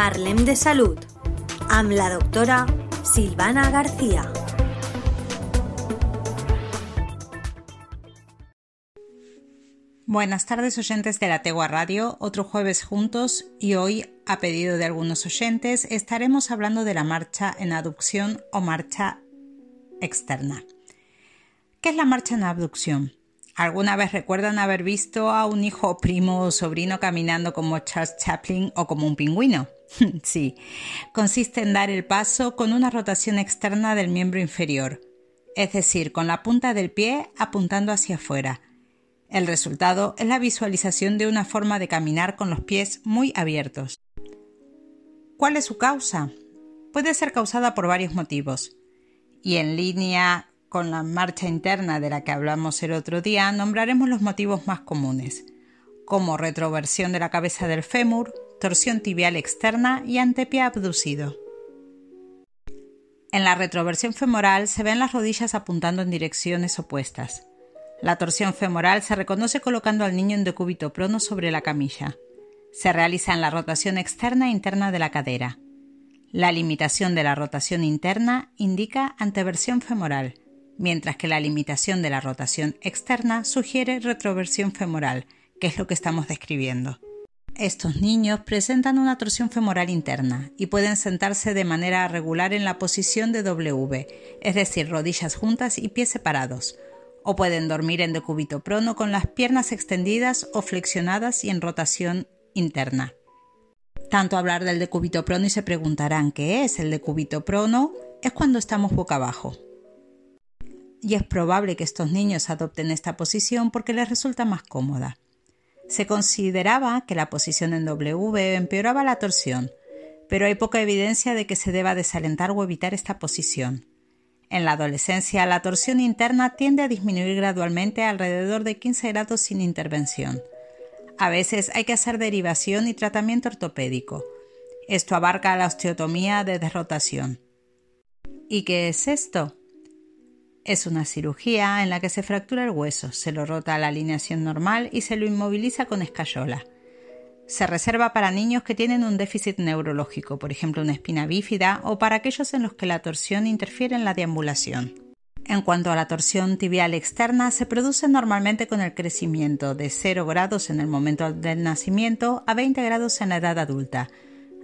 Parlem de Salud amb la doctora Silvana García. Buenas tardes oyentes de la Tegua Radio, otro jueves juntos y hoy, a pedido de algunos oyentes, estaremos hablando de la marcha en aducción o marcha externa. ¿Qué es la marcha en abducción? ¿Alguna vez recuerdan haber visto a un hijo, primo o sobrino caminando como Charles Chaplin o como un pingüino? sí, consiste en dar el paso con una rotación externa del miembro inferior, es decir, con la punta del pie apuntando hacia afuera el resultado es la visualización de una forma de caminar con los pies muy abiertos. ¿Cuál es su causa? Puede ser causada por varios motivos. Y en línea con la marcha interna de la que hablamos el otro día, nombraremos los motivos más comunes, como retroversión de la cabeza del fémur, torsión tibial externa y antepie abducido. En la retroversión femoral se ven las rodillas apuntando en direcciones opuestas. La torsión femoral se reconoce colocando al niño en decúbito prono sobre la camilla. Se realiza en la rotación externa e interna de la cadera. La limitación de la rotación interna indica anteversión femoral, mientras que la limitación de la rotación externa sugiere retroversión femoral, que es lo que estamos describiendo. Estos niños presentan una torsión femoral interna y pueden sentarse de manera regular en la posición de W, es decir, rodillas juntas y pies separados, o pueden dormir en decúbito prono con las piernas extendidas o flexionadas y en rotación interna. Tanto hablar del decúbito prono y se preguntarán qué es el decúbito prono, es cuando estamos boca abajo. Y es probable que estos niños adopten esta posición porque les resulta más cómoda. Se consideraba que la posición en W empeoraba la torsión, pero hay poca evidencia de que se deba desalentar o evitar esta posición. En la adolescencia, la torsión interna tiende a disminuir gradualmente alrededor de 15 grados sin intervención. A veces hay que hacer derivación y tratamiento ortopédico. Esto abarca la osteotomía de desrotación. ¿Y qué es esto? Es una cirugía en la que se fractura el hueso, se lo rota a la alineación normal y se lo inmoviliza con escayola se reserva para niños que tienen un déficit neurológico, por ejemplo una espina bífida, o para aquellos en los que la torsión interfiere en la deambulación. En cuanto a la torsión tibial externa, se produce normalmente con el crecimiento de 0 grados en el momento del nacimiento a 20 grados en la edad adulta.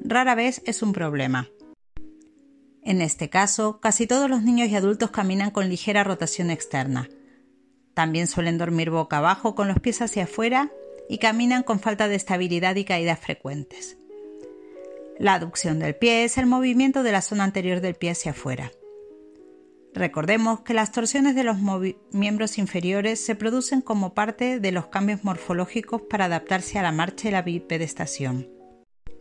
Rara vez es un problema. En este caso, casi todos los niños y adultos caminan con ligera rotación externa. También suelen dormir boca abajo con los pies hacia afuera y caminan con falta de estabilidad y caídas frecuentes. La aducción del pie es el movimiento de la zona anterior del pie hacia afuera. Recordemos que las torsiones de los miembros inferiores se producen como parte de los cambios morfológicos para adaptarse a la marcha y la bipedestación.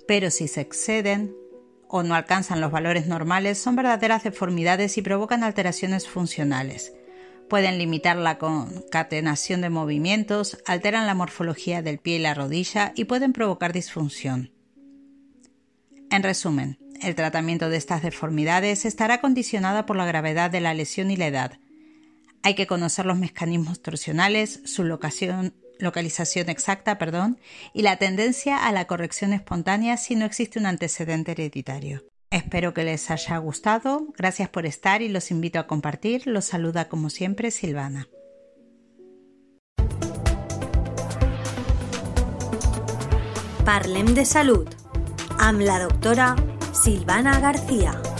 Pero si se exceden o no alcanzan los valores normales, son verdaderas deformidades y provocan alteraciones funcionales, Pueden limitar la concatenación de movimientos, alteran la morfología del pie y la rodilla y pueden provocar disfunción. En resumen, el tratamiento de estas deformidades estará condicionado por la gravedad de la lesión y la edad. Hay que conocer los mecanismos torsionales, su localización exacta perdón, y la tendencia a la corrección espontánea si no existe un antecedente hereditario. Espero que les haya gustado. Gracias por estar y los invito a compartir. Los saluda como siempre Silvana. Parlem de Salud amb la doctora Silvana García.